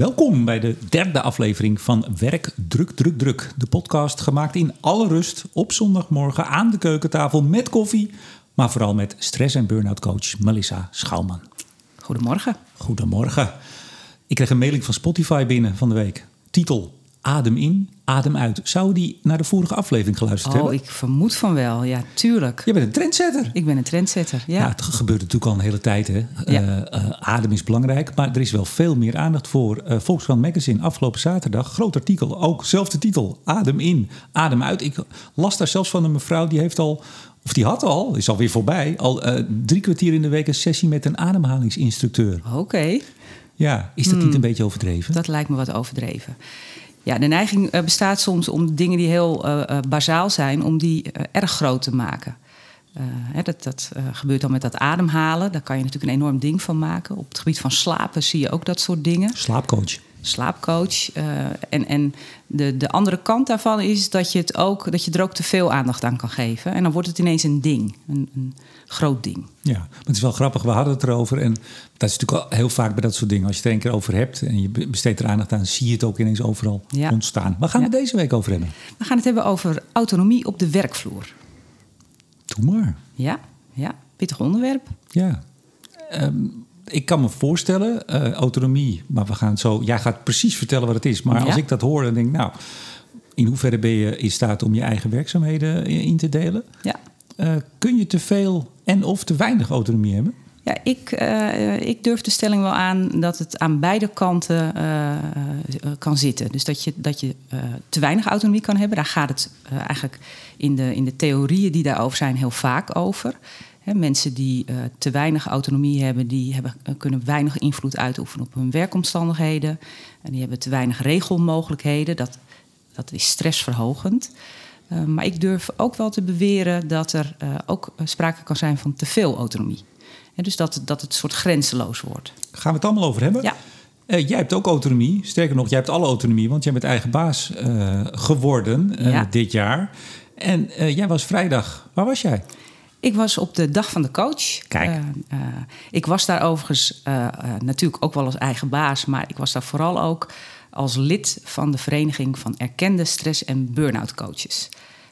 Welkom bij de derde aflevering van Werk Druk Druk Druk. De podcast gemaakt in alle rust op zondagmorgen aan de keukentafel met koffie. Maar vooral met stress- en burn-out coach Melissa Schouwman. Goedemorgen. Goedemorgen. Ik kreeg een mailing van Spotify binnen van de week. Titel Adem in, adem uit. Zou die naar de vorige aflevering geluisterd Oh, hebben? ik vermoed van wel. Ja, tuurlijk. Je bent een trendsetter. Ik ben een trendsetter. Ja. Ja, het gebeurt natuurlijk al een hele tijd. Hè. Ja. Eh, eh, adem is belangrijk, maar er is wel veel meer aandacht voor. Eh Volkskrant Magazine, afgelopen zaterdag, groot artikel, ook zelfde titel. Adem in, adem uit. Ik las daar zelfs van een mevrouw die heeft al, of die had al, is alweer voorbij, al drie kwartier in de week een sessie met een ademhalingsinstructeur. Oké, Ja, is dat Hmm. niet een beetje overdreven? dat lijkt me wat overdreven. Ja, de neiging eh, bestaat soms om dingen die heel eh, eh, bazaal zijn, om die erg groot te maken. Hè, dat dat gebeurt dan met dat ademhalen. Daar kan je natuurlijk een enorm ding van maken. Op het gebied van slapen zie je ook dat soort dingen. Slaapcoach. Slaapcoach. eh, en en de, de andere kant daarvan is dat je, het ook, dat je er ook te veel aandacht aan kan geven. En dan wordt het ineens een ding, een, een groot ding. Ja, maar het is wel grappig, we hadden het erover. En dat is natuurlijk al heel vaak bij dat soort dingen. Als je het er een keer over hebt en je besteedt er aandacht aan, zie je het ook ineens overal Ja. ontstaan. Waar gaan we Ja. deze week over hebben? We gaan het hebben over autonomie op de werkvloer. Doe maar. Ja, ja pittig onderwerp. Ja. Ehm, ik kan me voorstellen, eh, autonomie, maar we gaan het zo. Jij gaat precies vertellen wat het is. Maar Ja. als ik dat hoor, dan denk ik, nou, in hoeverre ben je in staat om je eigen werkzaamheden in te delen? Ja, Eh, kun je te veel en of te weinig autonomie hebben? ja ik, eh, ik durf de stelling wel aan dat het aan beide kanten eh, eh, kan zitten. Dus dat je, dat je eh, te weinig autonomie kan hebben. Daar gaat het eh, eigenlijk in de, in de theorieën die daarover zijn heel vaak over. Mensen die eh, te weinig autonomie hebben, die hebben, eh, kunnen weinig invloed uitoefenen op hun werkomstandigheden. En die hebben te weinig regelmogelijkheden. Dat, dat is stressverhogend. Uh, maar ik durf ook wel te beweren dat er uh, ook sprake kan zijn van te veel autonomie. En dus dat, dat het soort grenzeloos wordt. Gaan we het allemaal over hebben? Ja. Uh, jij hebt ook autonomie. Sterker nog, jij hebt alle autonomie, want jij bent eigen baas geworden ja. dit jaar. En jij was vrijdag. Waar was jij? Ik was op de dag van de coach. Kijk. Uh, uh, ik was daar overigens uh, natuurlijk ook wel als eigen baas, maar ik was daar vooral ook als lid van de Vereniging van Erkende Stress- en Burn-out Coaches.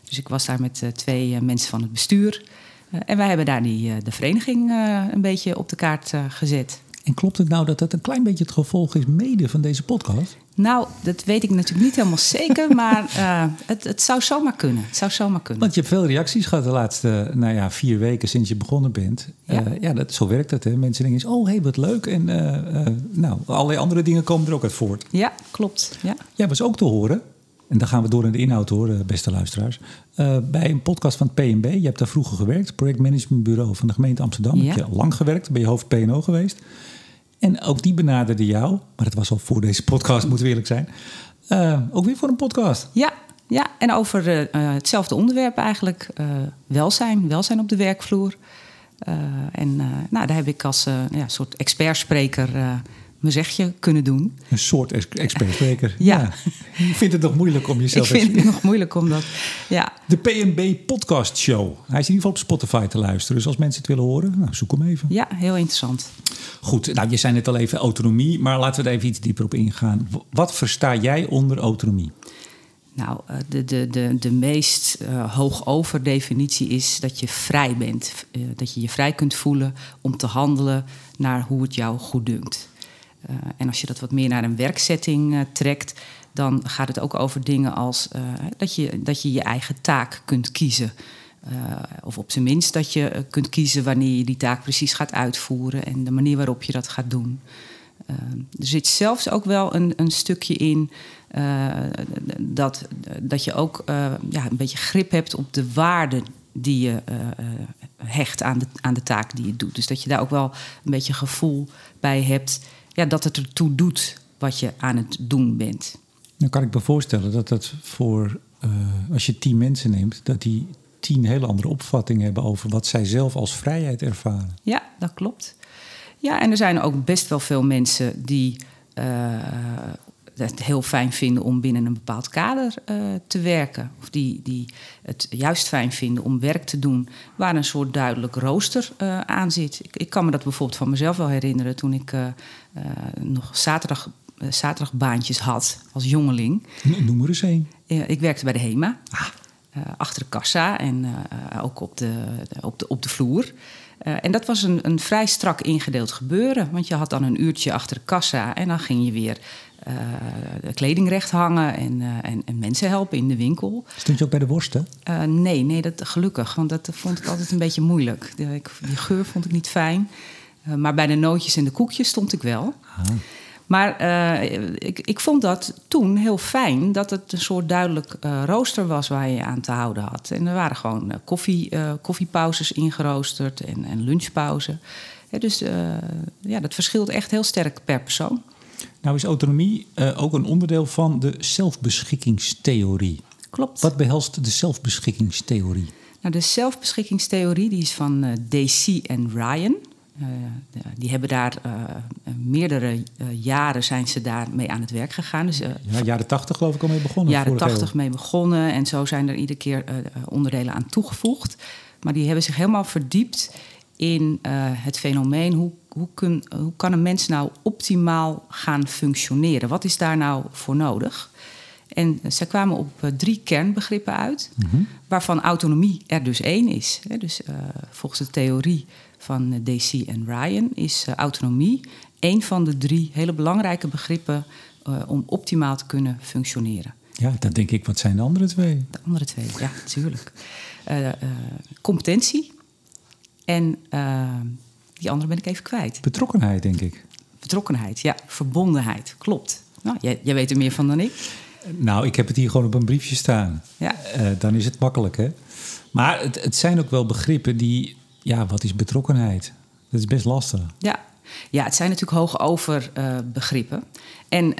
Dus ik was daar met twee mensen van het bestuur. en wij hebben daar die, de vereniging een beetje op de kaart gezet. En klopt het nou dat dat een klein beetje het gevolg is mede van deze podcast? Nou, dat weet ik natuurlijk niet helemaal zeker, maar uh, het, het, zou zomaar kunnen. Het zou zomaar kunnen. Want je hebt veel reacties gehad de laatste nou ja, vier weken sinds je begonnen bent. Ja, uh, ja dat, zo werkt dat. Hè? Mensen denken eens, oh, hé, hey, wat leuk. En uh, nou, allerlei andere dingen komen er ook uit voort. Ja, klopt. Ja. Jij was ook te horen, en dan gaan we door in de inhoud hoor, beste luisteraars. bij een podcast van het PNB. Je hebt daar vroeger gewerkt, projectmanagementbureau van de gemeente Amsterdam. Ja. Heb je lang gewerkt, ben je hoofd PNO geweest. En ook die benaderde jou, maar dat was al voor deze podcast, moeten we eerlijk zijn. Uh, ook weer voor een podcast. Ja, ja en over uh, hetzelfde onderwerp eigenlijk. Welzijn, welzijn op de werkvloer. en nou, daar heb ik als ja, soort expertspreker mijn zegje kunnen doen. Een soort expertspreker. ja. ja. Je vindt het nog moeilijk om jezelf... Ik vind het nog moeilijk om dat... Ja. De PNB Podcast Show. Hij is in ieder geval op Spotify te luisteren. Dus als mensen het willen horen, nou, zoek hem even. Ja, heel interessant. Goed, nou, je zei net al even autonomie. Maar laten we er even iets dieper op ingaan. Wat versta jij onder autonomie? Nou, de, de, de, de meest uh, hoogover definitie is dat je vrij bent. Uh, dat je je vrij kunt voelen om te handelen naar hoe het jou goed dunkt. Uh, en als je dat wat meer naar een werksetting uh, trekt, dan gaat het ook over dingen als uh, dat, je, dat je je eigen taak kunt kiezen. of op zijn minst dat je kunt kiezen wanneer je die taak precies gaat uitvoeren en de manier waarop je dat gaat doen. er zit zelfs ook wel een, een stukje in dat, dat je ook ja, een beetje grip hebt op de waarde die je hecht aan de, aan de taak die je doet. Dus dat je daar ook wel een beetje gevoel bij hebt ja, dat het ertoe doet wat je aan het doen bent. Dan kan ik me voorstellen dat dat voor, uh, als je tien mensen neemt, dat die tien hele andere opvattingen hebben over wat zij zelf als vrijheid ervaren. Ja, dat klopt. Ja, en er zijn ook best wel veel mensen die uh, het heel fijn vinden om binnen een bepaald kader uh, te werken. Of die, die het juist fijn vinden om werk te doen waar een soort duidelijk rooster aan zit. Ik, ik, kan me dat bijvoorbeeld van mezelf wel herinneren toen ik nog zaterdag zaterdagbaantjes had als jongeling. Noem maar eens één. ik werkte bij de HEMA. Ah. achter de kassa en ook op de, op de, op de vloer. en dat was een, een vrij strak ingedeeld gebeuren. Want je had dan een uurtje achter de kassa en dan ging je weer uh, kleding recht hangen en, uh, en, en, mensen helpen in de winkel. Stond je ook bij de worsten? Uh, nee, nee dat, gelukkig, want dat vond ik altijd een beetje moeilijk. Die geur vond ik niet fijn. maar bij de nootjes en de koekjes stond ik wel. Ah. Maar ik, ik vond dat toen heel fijn dat het een soort duidelijk rooster was waar je aan te houden had. En er waren gewoon koffie, koffiepauzes ingeroosterd en, en lunchpauzen. dus ja, dat verschilt echt heel sterk per persoon. Nou is autonomie uh, ook een onderdeel van de zelfbeschikkingstheorie. Klopt. Wat behelst de zelfbeschikkingstheorie? Nou, de zelfbeschikkingstheorie die is van uh, Dacey en Ryan. Uh, die hebben daar meerdere jaren zijn ze daarmee aan het werk gegaan. Dus, ja, jaren tachtig geloof ik al mee begonnen. Jaren tachtig mee begonnen en zo zijn er iedere keer onderdelen aan toegevoegd. Maar die hebben zich helemaal verdiept in het fenomeen hoe hoe, kun, hoe kan een mens nou optimaal gaan functioneren? Wat is daar nou voor nodig? En ze kwamen op eh, drie kernbegrippen uit, mhm. waarvan autonomie er dus één is. Dus uh, volgens de theorie van eh, Dacey en Ryan is autonomie één van de drie hele belangrijke begrippen om optimaal te kunnen functioneren. Ja, dan denk ik, wat zijn de andere twee? De andere twee, ja, natuurlijk. competentie en die andere ben ik even kwijt. Betrokkenheid, denk ik. Betrokkenheid, ja. Verbondenheid, klopt. Nou, jij, jij weet er meer van dan ik. Nou, ik heb het hier gewoon op een briefje staan. Ja. Uh, dan is het makkelijk, hè? Maar het, het zijn ook wel begrippen die... Ja, wat is betrokkenheid? Dat is best lastig. Ja, ja, het zijn natuurlijk hoge over uh, begrippen. En uh,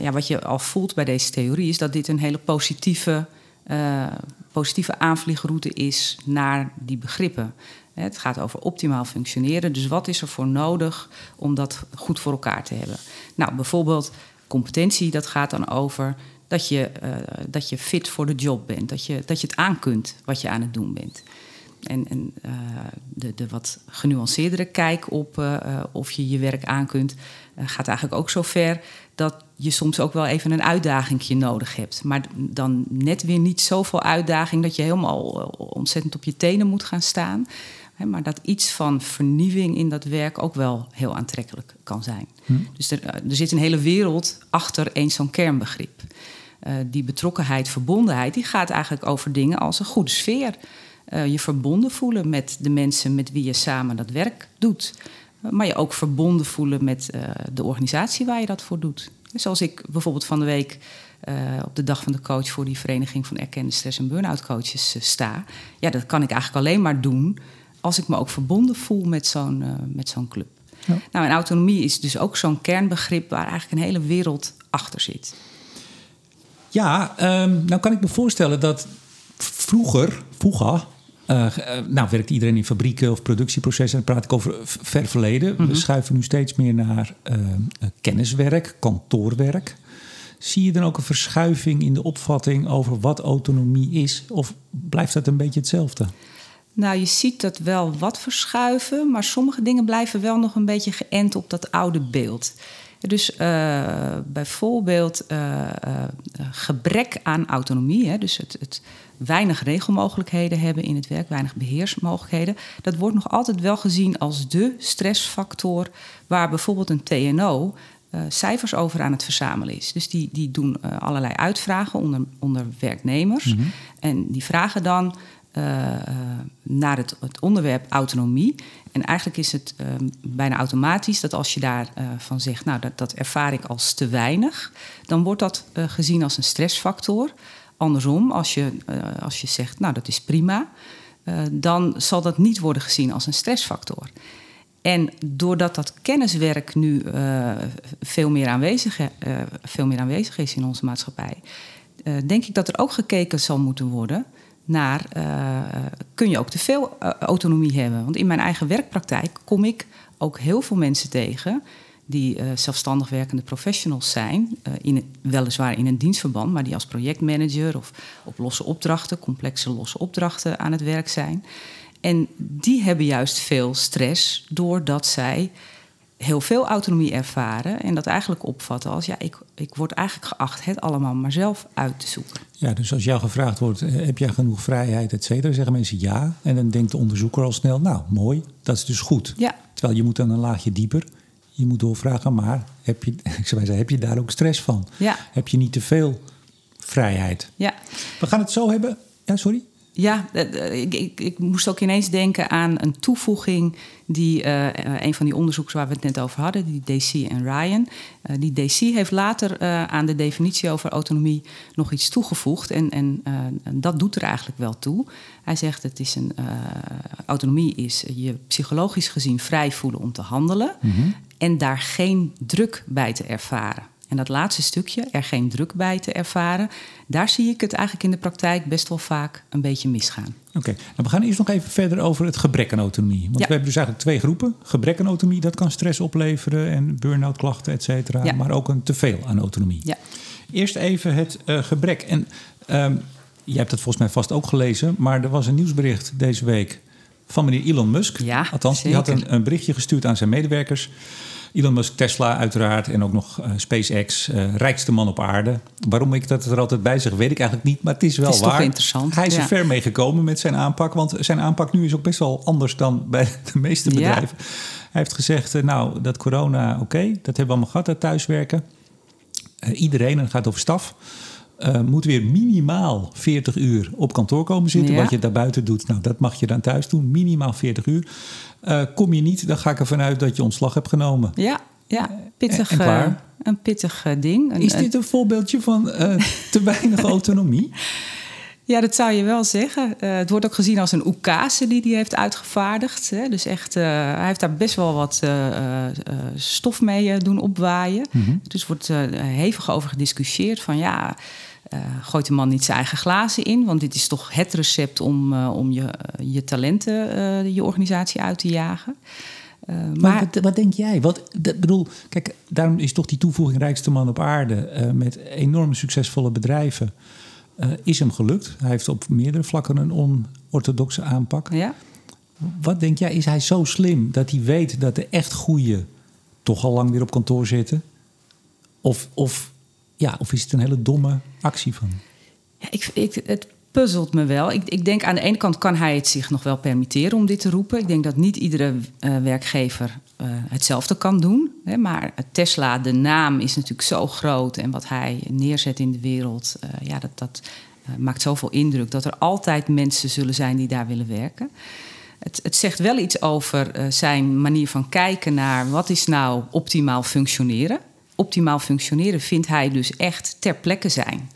ja, wat je al voelt bij deze theorie is dat dit een hele positieve, positieve aanvliegroute is naar die begrippen. Het gaat over optimaal functioneren. Dus wat is er voor nodig om dat goed voor elkaar te hebben? Nou, bijvoorbeeld competentie, dat gaat dan over dat je, uh, dat je fit voor de job bent. Dat je, dat je het aan kunt wat je aan het doen bent. En, en uh, de, de wat genuanceerdere kijk op uh, of je je werk aan kunt, gaat eigenlijk ook zo ver dat je soms ook wel even een uitdaging nodig hebt. Maar dan net weer niet zoveel uitdaging dat je helemaal ontzettend op je tenen moet gaan staan maar dat iets van vernieuwing in dat werk ook wel heel aantrekkelijk kan zijn. Hm. Dus er, eh, er, zit een hele wereld achter één zo'n kernbegrip. Uh, die betrokkenheid, verbondenheid, die gaat eigenlijk over dingen als een goede sfeer. Uh, je verbonden voelen met de mensen met wie je samen dat werk doet. maar je ook verbonden voelen met de organisatie waar je dat voor doet. Zoals ik bijvoorbeeld van de week op de dag van de coach voor die vereniging van erkende stress- en burn-out coaches sta. Ja, dat kan ik eigenlijk alleen maar doen als ik me ook verbonden voel met zo'n uh, met zo'n club. Ja. Nou, en autonomie is dus ook zo'n kernbegrip waar eigenlijk een hele wereld achter zit. Ja, um, nou kan ik me voorstellen dat vroeger, vroeger, uh, nou werkt iedereen in fabrieken of productieprocessen. Dan praat ik over ver verleden. We mhm. schuiven nu steeds meer naar uh, kenniswerk, kantoorwerk. Zie je dan ook een verschuiving in de opvatting over wat autonomie is? Of blijft dat een beetje hetzelfde? Nou, je ziet dat wel wat verschuiven, maar sommige dingen blijven wel nog een beetje geënt op dat oude beeld. Dus uh, bijvoorbeeld uh, uh, gebrek aan autonomie, hè, dus het, het, weinig regelmogelijkheden hebben in het werk, weinig beheersmogelijkheden, dat wordt nog altijd wel gezien als de stressfactor waar bijvoorbeeld een TNO cijfers over aan het verzamelen is. Dus die, die doen allerlei uitvragen onder, onder werknemers. Mm -hmm. En die vragen dan naar het, het, onderwerp autonomie. En eigenlijk is het uh, bijna automatisch dat als je daarvan van zegt, nou dat, dat ervaar ik als te weinig, dan wordt dat gezien als een stressfactor. Andersom, als je, als je zegt, nou dat is prima, dan zal dat niet worden gezien als een stressfactor. En doordat dat kenniswerk nu veel, meer aanwezig, veel meer aanwezig is in onze maatschappij, denk ik dat er ook gekeken zal moeten worden naar uh, kun je ook te veel uh, autonomie hebben. Want in mijn eigen werkpraktijk kom ik ook heel veel mensen tegen die uh, zelfstandig werkende professionals zijn, in, weliswaar in een dienstverband, maar die als projectmanager of op losse opdrachten, complexe losse opdrachten aan het werk zijn. En die hebben juist veel stress doordat zij heel veel autonomie ervaren en dat eigenlijk opvatten als ja, ik, ik word eigenlijk geacht het allemaal maar zelf uit te zoeken. Ja, dus als jou gevraagd wordt, eh, heb jij genoeg vrijheid, et cetera, zeggen mensen ja. En dan denkt de onderzoeker al snel, nou mooi, dat is dus goed. Ja. Terwijl je moet dan een laagje dieper. Je moet doorvragen, maar heb je, ik zou zeggen, heb je daar ook stress van? Ja. Heb je niet te veel vrijheid? Ja. We gaan het zo hebben. Ja, sorry. Ja, ik, ik, ik, moest ook ineens denken aan een toevoeging die uh, een van die onderzoekers waar we het net over hadden, die DC en Ryan. Uh, die DC heeft later uh, aan de definitie over autonomie nog iets toegevoegd. En, en, en, dat doet er eigenlijk wel toe. Hij zegt het is een autonomie is je psychologisch gezien vrij voelen om te handelen mm -hmm. en daar geen druk bij te ervaren. En dat laatste stukje, er geen druk bij te ervaren, daar zie ik het eigenlijk in de praktijk best wel vaak een beetje misgaan. Oké, okay. nou, we gaan eerst nog even verder over het gebrek aan autonomie. Want ja. we hebben dus eigenlijk twee groepen. Gebrek aan autonomie, dat kan stress opleveren en burn-out klachten, et cetera. Ja. Maar ook een teveel aan autonomie. Ja. Eerst even het uh, gebrek. En um, je hebt het volgens mij vast ook gelezen, maar er was een nieuwsbericht deze week van meneer Elon Musk. Ja, Althans, zeker. die had een, een berichtje gestuurd aan zijn medewerkers. Elon Musk, Tesla uiteraard en ook nog uh, SpaceX, uh, rijkste man op aarde. Waarom ik dat er altijd bij zeg, weet ik eigenlijk niet, maar het is wel het is waar. Toch interessant. Hij is ja. er ver mee gekomen met zijn aanpak, want zijn aanpak nu is ook best wel anders dan bij de meeste bedrijven. Ja. Hij heeft gezegd, uh, nou, dat corona, oké, okay, dat hebben we allemaal gehad, dat thuiswerken. iedereen, en het gaat over staf, uh, moet weer minimaal 40 uur op kantoor komen zitten. Ja. Wat je daarbuiten doet, nou, dat mag je dan thuis doen. Minimaal 40 uur. Uh, kom je niet, dan ga ik ervan uit dat je ontslag hebt genomen. Ja, ja pittig, en, en klaar. Uh, een pittig ding. Een, Is dit een voorbeeldje van te weinig autonomie? Ja, dat zou je wel zeggen. Uh, het wordt ook gezien als een oekase die hij heeft uitgevaardigd. Hè? Dus echt, uh, hij heeft daar best wel wat uh, stof mee doen opwaaien. Mm -hmm. Dus wordt hevig over gediscussieerd van ja... gooit de man niet zijn eigen glazen in? Want dit is toch het recept om, om je, je talenten, je organisatie uit te jagen. maar, maar wat, wat, denk jij? Wat, dat, bedoel, kijk, daarom is toch die toevoeging rijkste man op aarde... met enorm succesvolle bedrijven... Uh, is hem gelukt. Hij heeft op meerdere vlakken een onorthodoxe aanpak. Ja. Wat denk jij, is hij zo slim dat hij weet dat de echt goeie toch al lang weer op kantoor zitten? Of, of, ja, of is het een hele domme actie van hem? Ja, ik, ik, het puzzelt me wel. Ik, ik, denk aan de ene kant kan hij het zich nog wel permitteren om dit te roepen. Ik denk dat niet iedere uh, werkgever uh, hetzelfde kan doen. Hè, maar Tesla, de naam is natuurlijk zo groot en wat hij neerzet in de wereld, uh, ja, dat, dat maakt zoveel indruk dat er altijd mensen zullen zijn die daar willen werken. Het, het zegt wel iets over zijn manier van kijken naar wat is nou optimaal functioneren. Optimaal functioneren vindt hij dus echt ter plekke zijn.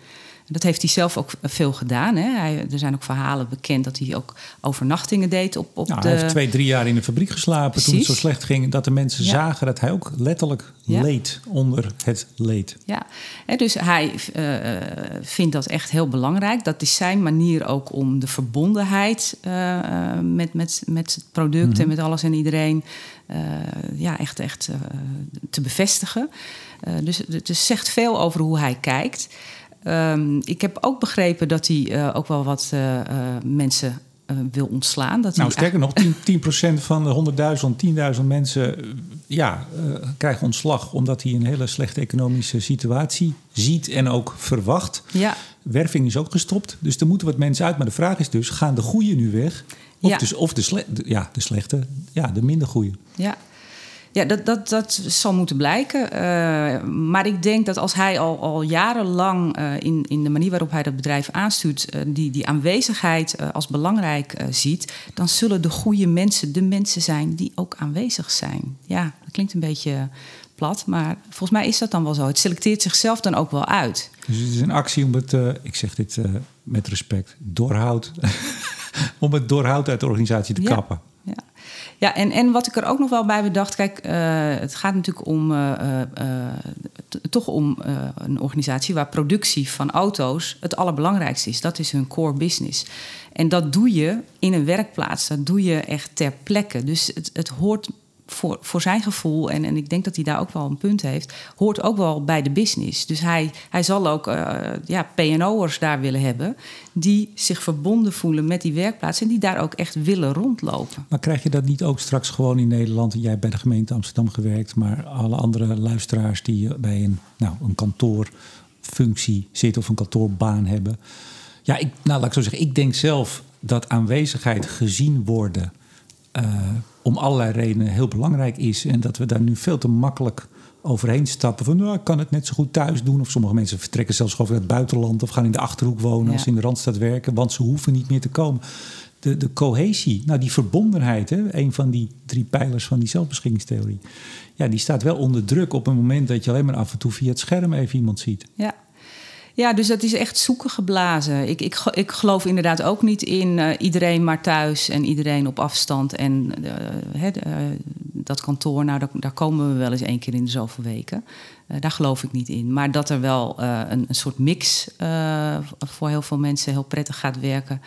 Dat heeft hij zelf ook veel gedaan. Hè. Hij, er zijn ook verhalen bekend dat hij ook overnachtingen deed op, op nou, de... Hij heeft twee, drie jaar in de fabriek geslapen Precies. toen het zo slecht ging. Dat de mensen ja. zagen dat hij ook letterlijk ja. leed onder het leed. Ja, dus hij uh, vindt dat echt heel belangrijk. Dat is zijn manier ook om de verbondenheid uh, met, met, met het product mm -hmm. en met alles en iedereen... ja, echt, echt te bevestigen. dus het zegt veel over hoe hij kijkt... Um, ik heb ook begrepen dat hij uh, ook wel wat uh, uh, mensen wil ontslaan. Dat nou, sterker nog, 10%, 10 van de 100.000, 10.000 mensen ja, krijgen ontslag... omdat hij een hele slechte economische situatie ziet en ook verwacht. Ja. Werving is ook gestopt, dus er moeten wat mensen uit. Maar de vraag is dus, gaan de goeie nu weg? Of, ja. dus, of de, sle de, ja, de slechte, ja, de minder goeie. Ja. Ja, dat, dat, dat zal moeten blijken. Uh, maar ik denk dat als hij al, al jarenlang uh, in, in de manier waarop hij dat bedrijf aanstuurt, uh, die, die aanwezigheid als belangrijk ziet, dan zullen de goede mensen de mensen zijn die ook aanwezig zijn. Ja, dat klinkt een beetje plat, maar volgens mij is dat dan wel zo. Het selecteert zichzelf dan ook wel uit. Dus het is een actie om het, ik zeg dit met respect, doorhoud, om het doorhoud uit de organisatie te kappen. Ja. En, en wat ik er ook nog wel bij bedacht, kijk, uh, het gaat natuurlijk om uh, uh, toch om een organisatie waar productie van auto's het allerbelangrijkste is. Dat is hun core business. En dat doe je in een werkplaats, dat doe je echt ter plekke. Dus het, het hoort voor, voor zijn gevoel, en, en ik denk dat hij daar ook wel een punt heeft, hoort ook wel bij de business. Dus hij, hij zal ook uh, ja, PNO'ers daar willen hebben die zich verbonden voelen met die werkplaats en die daar ook echt willen rondlopen. Maar krijg je dat niet ook straks gewoon in Nederland? Jij hebt bij de gemeente Amsterdam gewerkt, maar alle andere luisteraars die bij een, nou, een kantoorfunctie zitten of een kantoorbaan hebben. Ja, ik, nou, laat ik zo zeggen, ik denk zelf dat aanwezigheid gezien worden uh, om allerlei redenen heel belangrijk is. En dat we daar nu veel te makkelijk overheen stappen. Van nou, ik kan het net zo goed thuis doen. Of sommige mensen vertrekken zelfs gewoon uit het buitenland of gaan in de achterhoek wonen als ze in de randstad werken, want ze hoeven niet meer te komen. De, de cohesie, nou die verbondenheid, hè, een van die drie pijlers van die zelfbeschikkingstheorie, ja, die staat wel onder druk op een moment dat je alleen maar af en toe via het scherm even iemand ziet. Ja, ja, dus dat is echt zoeken geblazen. Ik, ik, ik geloof inderdaad ook niet in uh, iedereen maar thuis en iedereen op afstand. En uh, uh, dat kantoor, nou, daar, daar, komen we wel eens één keer in de zoveel weken. Daar geloof ik niet in. Maar dat er wel een, een, soort mix voor heel veel mensen heel prettig gaat werken,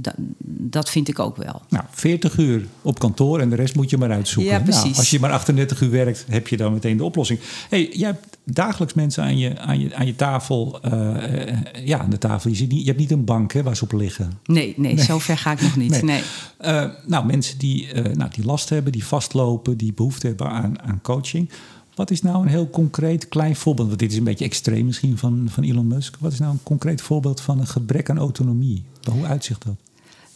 dat, dat vind ik ook wel. Nou, 40 uur op kantoor en de rest moet je maar uitzoeken. Ja, precies. Nou, als je maar 38 uur werkt, heb je dan meteen de oplossing. hey, jij hebt dagelijks mensen aan je, aan je, aan je tafel. Ja, aan de tafel. Je, niet, je hebt niet een bank hè, waar ze op liggen. Nee, nee, nee. zo ver ga ik nog niet. Nee. Nou, mensen die, nou, die last hebben, die vastlopen, die behoefte hebben aan, aan coaching. Wat is nou een heel concreet klein voorbeeld? Want dit is een beetje extreem misschien van, van Elon Musk. Wat is nou een concreet voorbeeld van een gebrek aan autonomie? Hoe uitzicht dat?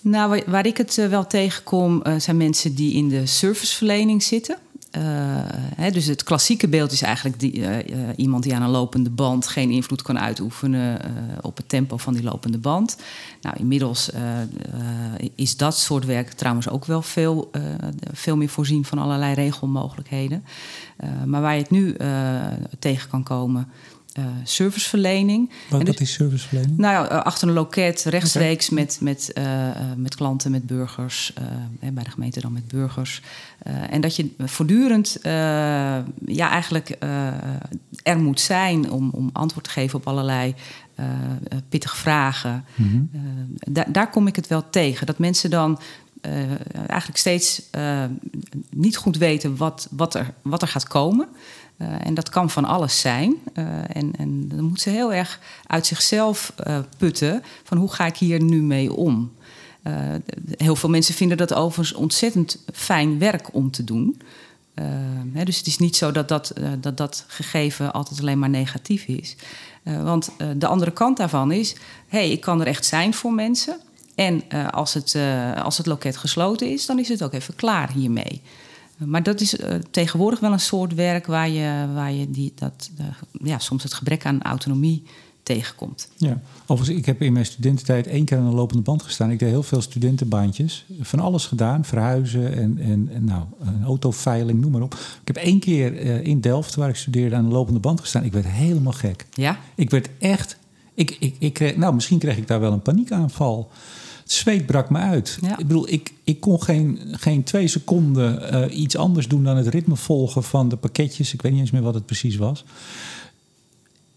Nou, waar, ik het wel tegenkom, zijn mensen die in de serviceverlening zitten. Uh, hè, dus het klassieke beeld is eigenlijk die, uh, uh, iemand die aan een lopende band geen invloed kan uitoefenen op het tempo van die lopende band. Nou, inmiddels is dat soort werk trouwens ook wel veel, veel meer voorzien van allerlei regelmogelijkheden. maar waar je het nu tegen kan komen, uh, serviceverlening. Wat, dus, is serviceverlening? Nou ja, achter een loket, rechtstreeks met, met, uh, met klanten, met burgers. Uh, bij de gemeente dan met burgers. en dat je voortdurend ja, eigenlijk er moet zijn om, om antwoord te geven op allerlei pittige vragen. Mm -hmm. da daar kom ik het wel tegen. Dat mensen dan eigenlijk steeds niet goed weten wat, wat, er, wat er gaat komen. Uh, en dat kan van alles zijn. Uh, en, en dan moet ze heel erg uit zichzelf uh, putten van hoe ga ik hier nu mee om. heel veel mensen vinden dat overigens ontzettend fijn werk om te doen. Hè, dus het is niet zo dat dat, dat dat gegeven altijd alleen maar negatief is. want de andere kant daarvan is: hey, ik kan er echt zijn voor mensen. En als, het, als het loket gesloten is, dan is het ook even klaar hiermee. Maar dat is uh, tegenwoordig wel een soort werk waar je, waar je die, dat, uh, ja, soms het gebrek aan autonomie tegenkomt. Ja, overigens, ik heb in mijn studententijd één keer aan een lopende band gestaan. Ik deed heel veel studentenbaantjes, van alles gedaan, verhuizen en, en, en nou, een autoveiling, noem maar op. Ik heb één keer uh, in Delft, waar ik studeerde, aan een lopende band gestaan. Ik werd helemaal gek. Ja? Ik werd echt, ik, ik, ik kreeg, nou misschien kreeg ik daar wel een paniekaanval zweet brak me uit. Ja. Ik bedoel, ik, ik kon geen, geen twee seconden uh, iets anders doen dan het ritme volgen van de pakketjes. Ik weet niet eens meer wat het precies was.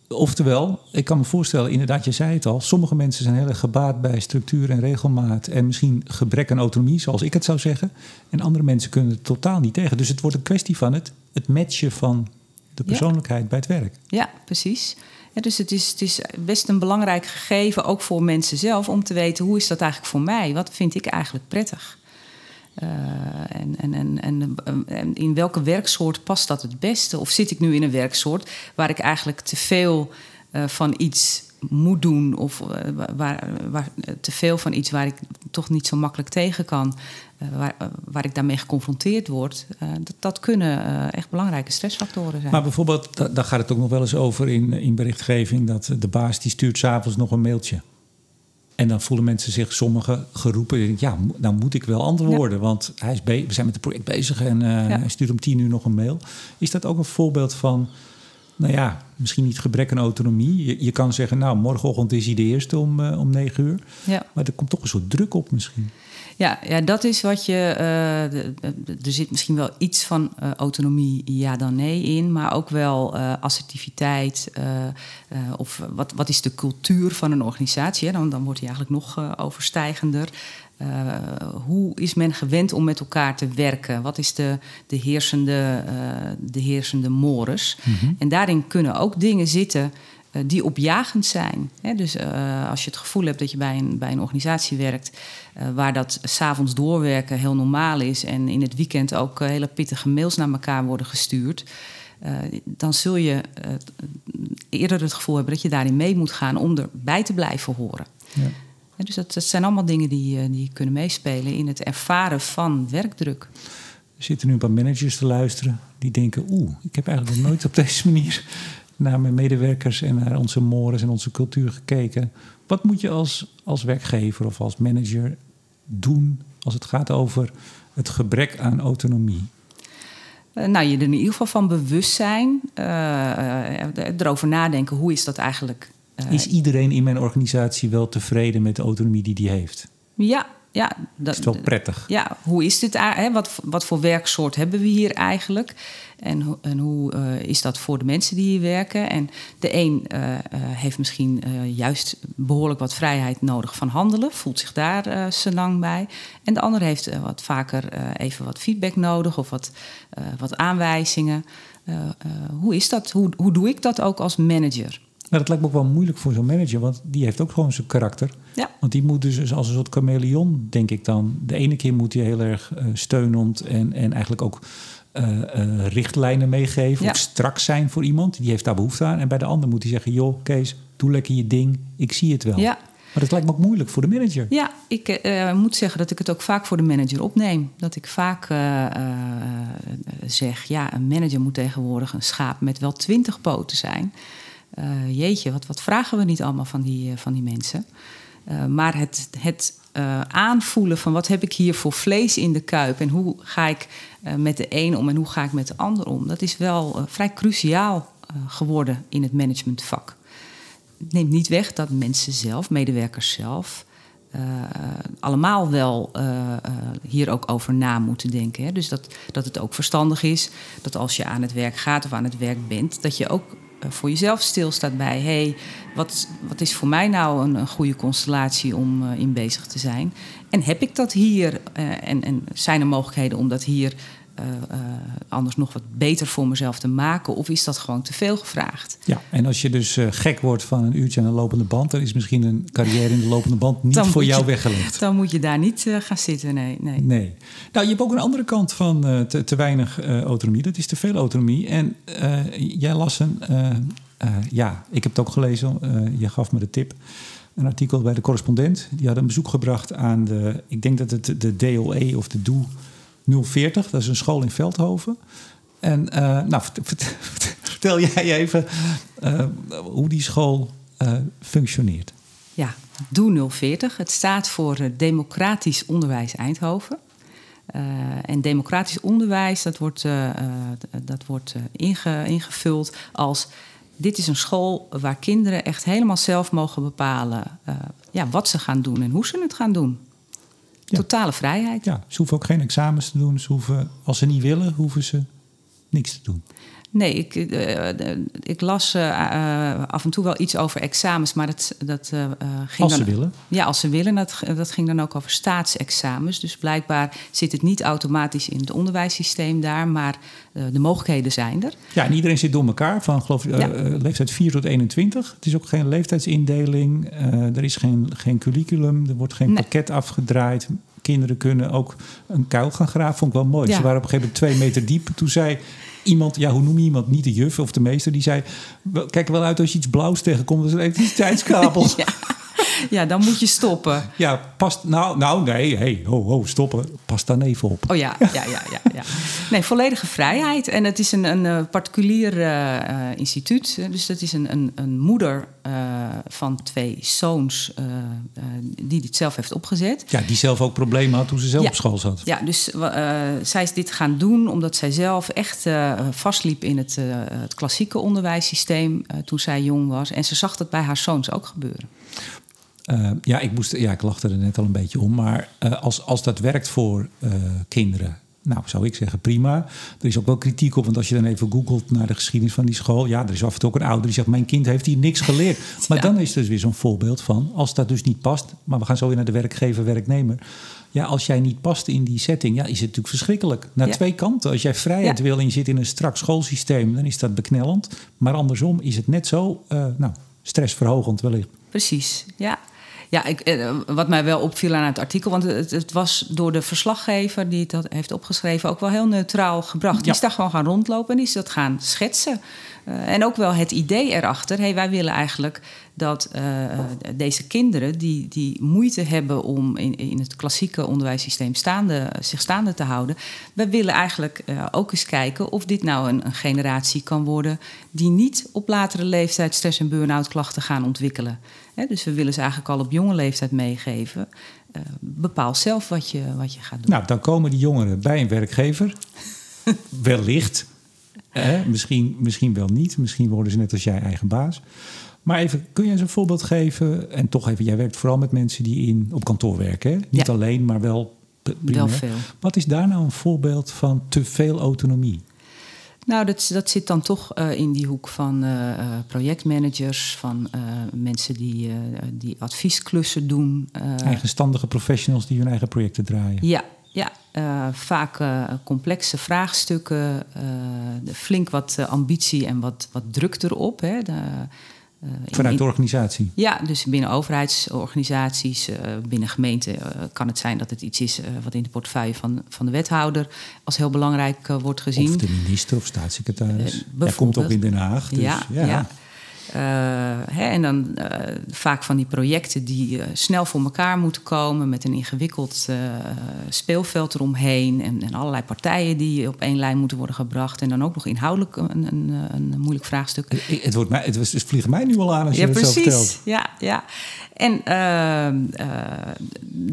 Oftewel, ik kan me voorstellen, inderdaad, je zei het al, sommige mensen zijn heel erg gebaat bij structuur en regelmaat en misschien gebrek aan autonomie, zoals ik het zou zeggen. En andere mensen kunnen het totaal niet tegen. Dus het wordt een kwestie van het, het matchen van de persoonlijkheid ja. bij het werk. Ja, precies. Dus het is, het is best een belangrijk gegeven, ook voor mensen zelf, om te weten hoe is dat eigenlijk voor mij? Wat vind ik eigenlijk prettig? Uh, en, en, en, en, in welke werksoort past dat het beste? Of zit ik nu in een werksoort waar ik eigenlijk te veel uh, van iets moet doen, of uh, waar, waar, te veel van iets waar ik toch niet zo makkelijk tegen kan, waar, waar, ik daarmee geconfronteerd word, dat, dat kunnen echt belangrijke stressfactoren zijn. Maar bijvoorbeeld, daar gaat het ook nog wel eens over in, in berichtgeving, dat de baas die stuurt s'avonds nog een mailtje. En dan voelen mensen zich, sommigen, geroepen. Ja, nou moet ik wel antwoorden. Ja. Want hij is we zijn met het project bezig en ja. hij stuurt om tien uur nog een mail. Is dat ook een voorbeeld van, nou ja, misschien niet gebrek aan autonomie? Je, je kan zeggen, nou, morgenochtend is hij de eerste om, uh, om negen uur. Ja. Maar er komt toch een soort druk op misschien. Ja, ja, dat is wat je. Uh, er zit misschien wel iets van uh, autonomie, ja dan nee in, maar ook wel uh, assertiviteit. of wat, wat is de cultuur van een organisatie? Hè? Dan, dan wordt hij eigenlijk nog overstijgender. Hoe is men gewend om met elkaar te werken? Wat is de, de, heersende, de heersende mores? Mhm. En daarin kunnen ook dingen zitten die opjagend zijn. dus als je het gevoel hebt dat je bij een, bij een organisatie werkt waar dat s'avonds doorwerken heel normaal is en in het weekend ook hele pittige mails naar elkaar worden gestuurd. dan zul je eerder het gevoel hebben dat je daarin mee moet gaan om erbij te blijven horen. Ja. Dus dat, dat, zijn allemaal dingen die, die kunnen meespelen in het ervaren van werkdruk. Er zitten nu een paar managers te luisteren die denken: Oeh, ik heb eigenlijk nog nooit op deze manier naar mijn medewerkers en naar onze mores en onze cultuur gekeken. Wat moet je als, als werkgever of als manager doen als het gaat over het gebrek aan autonomie? Uh, nou, je er in ieder geval van bewust zijn. Uh, erover nadenken, hoe is dat eigenlijk? Is iedereen in mijn organisatie wel tevreden met de autonomie die die heeft? Ja, ja, dat is wel prettig. Ja, hoe is dit? Hè? Wat, wat voor werksoort hebben we hier eigenlijk? En, en hoe uh, is dat voor de mensen die hier werken? En de een uh, uh, heeft misschien juist behoorlijk wat vrijheid nodig van handelen, voelt zich daar uh, lang bij. En de ander heeft wat vaker even wat feedback nodig of wat, wat aanwijzingen. hoe is dat? Hoe, hoe doe ik dat ook als manager? Nou, dat lijkt me ook wel moeilijk voor zo'n manager, want die heeft ook gewoon zijn karakter. Ja. Want die moet dus als een soort chameleon, denk ik dan. De ene keer moet hij heel erg uh, steunend en, en eigenlijk ook uh, uh, richtlijnen meegeven. Ja. Of strak zijn voor iemand, die heeft daar behoefte aan. En bij de ander moet hij zeggen, joh Kees, doe lekker je ding, ik zie het wel. Ja. Maar dat lijkt me ook moeilijk voor de manager. Ja, ik moet zeggen dat ik het ook vaak voor de manager opneem. Dat ik vaak zeg, ja, een manager moet tegenwoordig een schaap met wel twintig poten zijn. Uh, jeetje, wat, wat vragen we niet allemaal van die, uh, van die mensen? Uh, maar het, het aanvoelen van wat heb ik hier voor vlees in de kuip en hoe ga ik met de een om en hoe ga ik met de ander om, dat is wel vrij cruciaal geworden in het managementvak. Het neemt niet weg dat mensen zelf, medewerkers zelf, allemaal wel hier ook over na moeten denken. Hè? Dus dat, dat het ook verstandig is dat als je aan het werk gaat of aan het werk bent, dat je ook voor jezelf stilstaat bij: hey, wat, wat is voor mij nou een, goede constellatie om uh, in bezig te zijn? En heb ik dat hier? Uh, en, en, zijn er mogelijkheden om dat hier uh, anders nog wat beter voor mezelf te maken? Of is dat gewoon te veel gevraagd? Ja, en als je dus gek wordt van een uurtje aan een lopende band, dan is misschien een carrière in de lopende band niet dan voor jou je, weggelegd. Dan moet je daar niet gaan zitten. Nee, nee. nee. Nou, je hebt ook een andere kant van te, te, weinig autonomie. Dat is te veel autonomie. En jij las een. ja, ik heb het ook gelezen. je gaf me de tip een artikel bij de correspondent. Die had een bezoek gebracht aan de, ik denk dat het de DOE of de DOE 040, dat is een school in Veldhoven. En uh, nou, vertel jij even uh, hoe die school uh, functioneert. Ja, DOE 040. Het staat voor Democratisch Onderwijs Eindhoven. en democratisch onderwijs, dat wordt, dat wordt inge, ingevuld als dit is een school waar kinderen echt helemaal zelf mogen bepalen ja, wat ze gaan doen en hoe ze het gaan doen. Totale vrijheid. Ja, ze hoeven ook geen examens te doen. Ze hoeven, als ze niet willen, hoeven ze niks te doen. Nee, ik, uh, ik las uh, af en toe wel iets over examens, maar dat, dat ging Als dan, ze willen? Ja, als ze willen. Dat, dat ging dan ook over staatsexamens. Dus blijkbaar zit het niet automatisch in het onderwijssysteem daar, maar de mogelijkheden zijn er. Ja, en iedereen zit door elkaar van geloof ik, Ja. leeftijd 4 tot 21. Het is ook geen leeftijdsindeling. er is geen, geen curriculum. Er wordt geen Nee. pakket afgedraaid. Kinderen kunnen ook een kuil gaan graven. Vond ik wel mooi. Ja. Ze waren op een gegeven moment twee meter diep. Toen zei iemand, ja, hoe noem je iemand? Niet de juf of de meester. Die zei, "Wel, kijk er wel uit als je iets blauws tegenkomt. Dat is een elektriciteitskabel. Ja. Ja, dan moet je stoppen. Ja, past. Nou, nou nee, hey, ho, ho, stoppen. Pas dan even op. Oh ja, ja, ja, ja. ja. Nee, volledige vrijheid. En het is een, een eh, particulier eh, instituut. Dus dat is een, een, een moeder eh, van twee zoons die dit zelf heeft opgezet. Ja, die zelf ook problemen had toen ze zelf Ja. op school zat. Ja, dus zij is dit gaan doen omdat zij zelf echt vastliep in het, het klassieke onderwijssysteem toen zij jong was. En ze zag dat bij haar zoons ook gebeuren. Eh, ja, ik moest, ja, ik lachte er net al een beetje om. Maar eh, als, als dat werkt voor eh, kinderen, nou, zou ik zeggen, prima. Er is ook wel kritiek op, want als je dan even googelt naar de geschiedenis van die school, ja, er is af en toe ook een ouder die zegt: Mijn kind heeft hier niks geleerd. Maar dan is er dus weer zo'n voorbeeld van, als dat dus niet past, maar we gaan zo weer naar de werkgever, werknemer. Ja, als jij niet past in die setting, ja, is het natuurlijk verschrikkelijk. Naar Ja. twee kanten. Als jij vrijheid Ja. wil en je zit in een strak schoolsysteem, dan is dat beknellend. Maar andersom is het net zo, nou, stressverhogend wellicht. Precies, ja. Ja, ik, eh, wat mij wel opviel aan het artikel, want het, het was door de verslaggever die het heeft opgeschreven ook wel heel neutraal gebracht. Die is daar gewoon gaan rondlopen en die is dat gaan schetsen. Eh, en ook wel het idee erachter, hey, wij willen eigenlijk dat eh, deze kinderen die, die moeite hebben om in, in het klassieke onderwijssysteem staande, zich staande te houden, wij willen eigenlijk eh, ook eens kijken of dit nou een, een generatie kan worden die niet op latere leeftijd stress- en burn-out klachten gaan ontwikkelen. Hè, dus we willen ze eigenlijk al op jonge leeftijd meegeven. bepaal zelf wat je, wat je gaat doen. Nou, dan komen die jongeren bij een werkgever. Wellicht. Misschien, misschien wel niet. Misschien worden ze net als jij eigen baas. Maar even, kun je eens een voorbeeld geven? En toch even, jij werkt vooral met mensen die in, op kantoor werken. Hè? Niet Ja. alleen, maar wel primair. Wel veel. Wat is daar nou een voorbeeld van te veel autonomie? Nou, dat, dat zit dan toch eh, in die hoek van eh, eh, projectmanagers, van mensen die, die adviesklussen doen. Eigenstandige professionals die hun eigen projecten draaien. Ja, ja eh, vaak eh, complexe vraagstukken, eh, flink wat ambitie en wat, wat druk erop. Hè. De, Vanuit in- de organisatie. ja, dus binnen overheidsorganisaties, binnen gemeenten kan het zijn dat het iets is wat in de portefeuille van, van de wethouder als heel belangrijk wordt gezien. Of de minister of staatssecretaris. Jij komt ook in. Den Haag. Dus, ja, ja. Hè, en dan eh, vaak van die projecten die eh, snel voor elkaar moeten komen met een ingewikkeld eh, speelveld eromheen en, en allerlei partijen die op één lijn moeten worden gebracht en dan ook nog inhoudelijk een, een, een, moeilijk vraagstuk. Eh, Het, wordt mij, het, vliegen mij nu al aan als je Ja, het zo vertelt. precies. Ja, ja. En ehm, eh,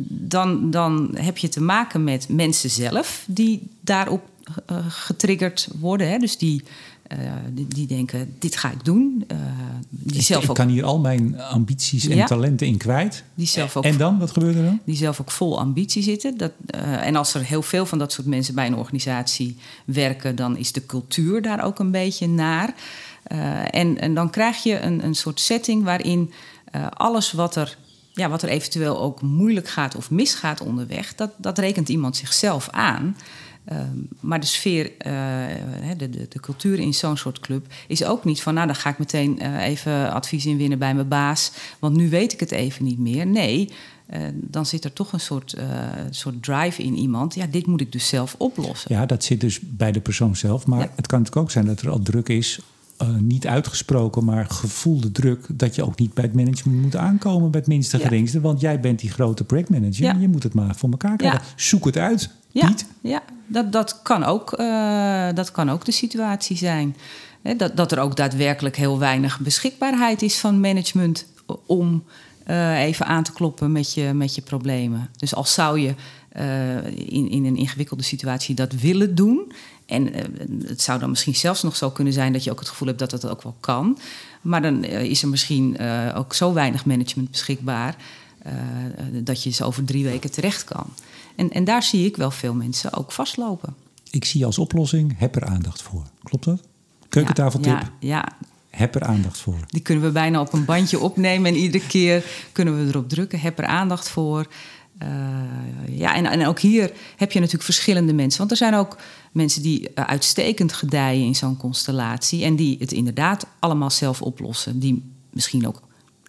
dan, dan heb je te maken met mensen zelf die daarop eh, getriggerd worden. Hè? Dus die, eh, die, die denken, dit ga ik doen. Eh, die, Ik, zelf ik ook, kan hier al mijn ambities en Ja. talenten in kwijt. die zelf ook En dan, wat gebeurt er dan? die zelf ook vol ambitie zitten. Dat, eh, en als er heel veel van dat soort mensen bij een organisatie werken, dan is de cultuur daar ook een beetje naar. En, en dan krijg je een, een soort setting waarin alles wat er, ja, wat er eventueel ook moeilijk gaat of misgaat onderweg, dat, dat rekent iemand zichzelf aan. Ehm, maar de sfeer, eh, de, de, de cultuur in zo'n soort club is ook niet van, nou dan ga ik meteen eh, even advies inwinnen bij mijn baas, want nu weet ik het even niet meer. Nee, eh, dan zit er toch een soort, soort drive in iemand. Ja, dit moet ik dus zelf oplossen. Ja, dat zit dus bij de persoon zelf. Maar Ja. het kan natuurlijk ook zijn dat er al druk is. niet uitgesproken, maar gevoelde druk. Dat je ook niet bij het management moet aankomen bij het minste Ja. geringste. Want jij bent die grote projectmanager. Ja. Je moet het maar voor elkaar krijgen. Ja. Zoek het uit, Ja, Piet. ja dat, dat, kan ook, eh, dat kan ook de situatie zijn. Dat, dat er ook daadwerkelijk heel weinig beschikbaarheid is van management om eh, even aan te kloppen met je, met je problemen. Dus als zou je eh, in, in een ingewikkelde situatie dat willen doen. En eh, het zou dan misschien zelfs nog zo kunnen zijn dat je ook het gevoel hebt dat het ook wel kan. Maar dan eh, is er misschien eh, ook zo weinig management beschikbaar eh, dat je ze over drie weken terecht kan. En, en daar zie ik wel veel mensen ook vastlopen. Ik zie als oplossing, heb er aandacht voor. Klopt dat? Keukentafeltip, Ja, ja, heb er aandacht voor. die kunnen we bijna op een bandje opnemen en iedere keer kunnen we erop drukken. Heb er aandacht voor. Eh, ja, en, en ook hier heb je natuurlijk verschillende mensen. Want er zijn ook mensen die eh, uitstekend gedijen in zo'n constellatie. En die het inderdaad allemaal zelf oplossen. Die misschien ook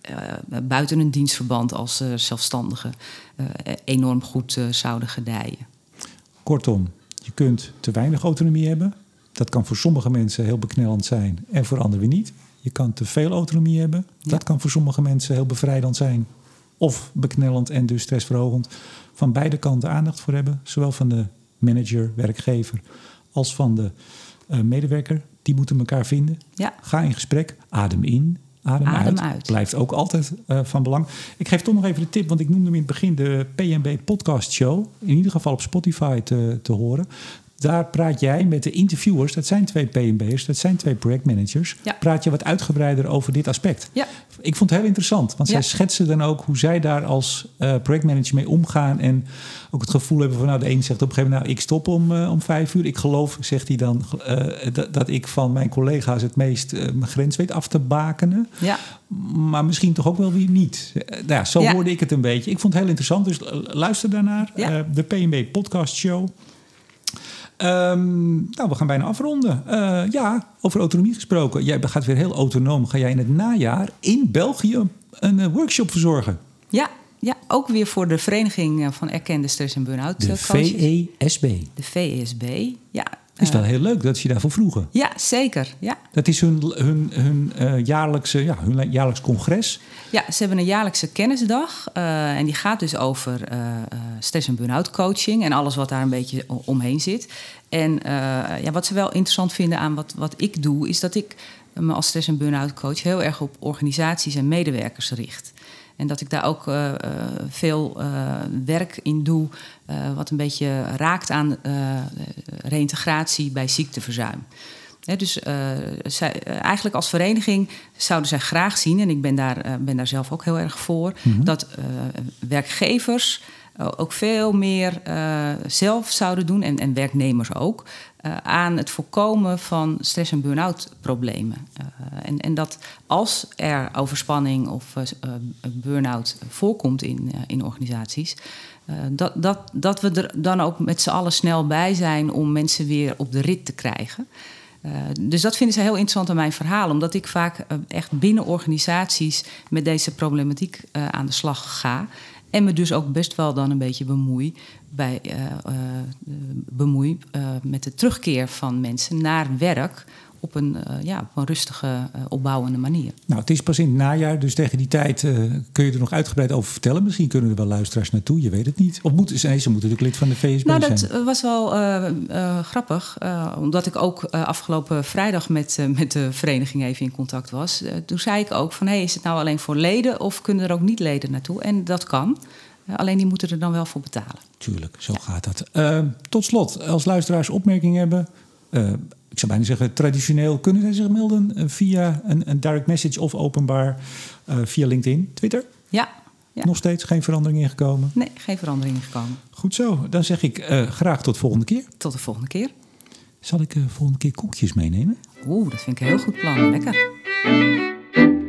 eh, buiten een dienstverband als eh zelfstandigen eh, enorm goed zouden gedijen. Kortom, je kunt te weinig autonomie hebben. Dat kan voor sommige mensen heel beknellend zijn en voor anderen weer niet. Je kan te veel autonomie hebben. Dat kan voor sommige mensen heel bevrijdend zijn. Of beknellend en dus stressverhogend. Van beide kanten aandacht voor hebben. Zowel van de manager, werkgever, als van de medewerker. Die moeten elkaar vinden. Ja. Ga in gesprek. Adem in. Adem, Adem uit. uit. Blijft ook altijd eh, van belang. Ik geef toch nog even de tip, want ik noemde hem in het begin de PNB Podcast Show. In ieder geval op Spotify te, te horen. Daar praat jij met de interviewers, dat zijn twee PMB'ers, dat zijn twee projectmanagers, Ja. praat je wat uitgebreider over dit aspect. Ja, Ik vond het heel interessant, want zij schetsen dan ook hoe zij daar als eh, projectmanager mee omgaan. En ook het gevoel hebben van, nou, de een zegt op een gegeven moment, nou, ik stop om, eh, om vijf uur. Ik geloof, zegt hij dan, eh, dat, dat ik van mijn collega's het meest mijn grens weet af te bakenen. ja. Maar misschien toch ook wel weer niet. Nou ja, zo hoorde ik het een beetje. Ik vond het heel interessant, dus luister daarnaar. De PNB Podcast Show. Ehm, nou, we gaan bijna afronden. Eh, ja, over autonomie gesproken. Jij gaat weer heel autonoom. Ga jij in het najaar in België een eh, workshop verzorgen? Ja, ja, ook weer voor de Vereniging eh, van Erkende Stress- en Burn-out De eh, Coaches. VESB. De VESB. Ja, is eh, wel heel leuk dat ze je daarvoor vroegen. ja, zeker. Ja. Dat is hun, hun, hun, eh, jaarlijkse, ja, hun jaarlijks congres. ja, ze hebben een jaarlijkse kennisdag. eh, en die gaat dus over eh, eh, stress- en burn-out coaching. En alles wat daar een beetje omheen zit. En eh, ja, wat ze wel interessant vinden aan wat, wat ik doe... is dat ik me als stress- en burn-out coach... heel erg op organisaties en medewerkers richt. En dat ik daar ook eh, eh, veel eh, werk in doe... wat een beetje raakt aan reïntegratie bij ziekteverzuim. Dus zij, eigenlijk als vereniging zouden zij graag zien, en ik ben daar, ben daar zelf ook heel erg voor, dat eh, werkgevers ook veel meer eh, zelf zouden doen, en, en werknemers ook, eh, aan het voorkomen van stress- en burn-out problemen. Eh, en, en dat als er overspanning of eh, eh, burn-out voorkomt in, eh, in organisaties, eh, dat, dat, dat we er dan ook met z'n allen snel bij zijn om mensen weer op de rit te krijgen. Eh, dus dat vinden ze heel interessant aan mijn verhaal, omdat ik vaak eh, echt binnen organisaties met deze problematiek eh, aan de slag ga. En me dus ook best wel dan een beetje bemoei, bij, eh, eh, bemoei eh, met de terugkeer van mensen naar werk op een, eh, ja, op een rustige, eh, opbouwende manier. Nou, het is pas in het najaar, dus tegen die tijd eh, kun je er nog uitgebreid over vertellen. Misschien kunnen er wel luisteraars naartoe, je weet het niet. Of moeten ze, nee, ze moeten natuurlijk lid van de VSB Nou, zijn. dat eh, was wel grappig. omdat ik ook afgelopen vrijdag met, met de vereniging even in contact was. Toen zei ik ook van, hey, is het nou alleen voor leden of kunnen er ook niet leden naartoe? En dat kan. Alleen die moeten er dan wel voor betalen. Tuurlijk, zo gaat dat. Tot slot, als luisteraars opmerkingen hebben... eh, ik zou bijna zeggen, traditioneel kunnen zij zich melden... eh, via een, een direct message of openbaar eh, via LinkedIn, Twitter. Ja, ja. Nog steeds geen verandering ingekomen. nee, geen verandering gekomen. Goed zo, dan zeg ik graag tot volgende keer. Tot de volgende keer. Zal ik eh volgende keer koekjes meenemen? Oeh, dat vind ik een heel goed plan. Lekker.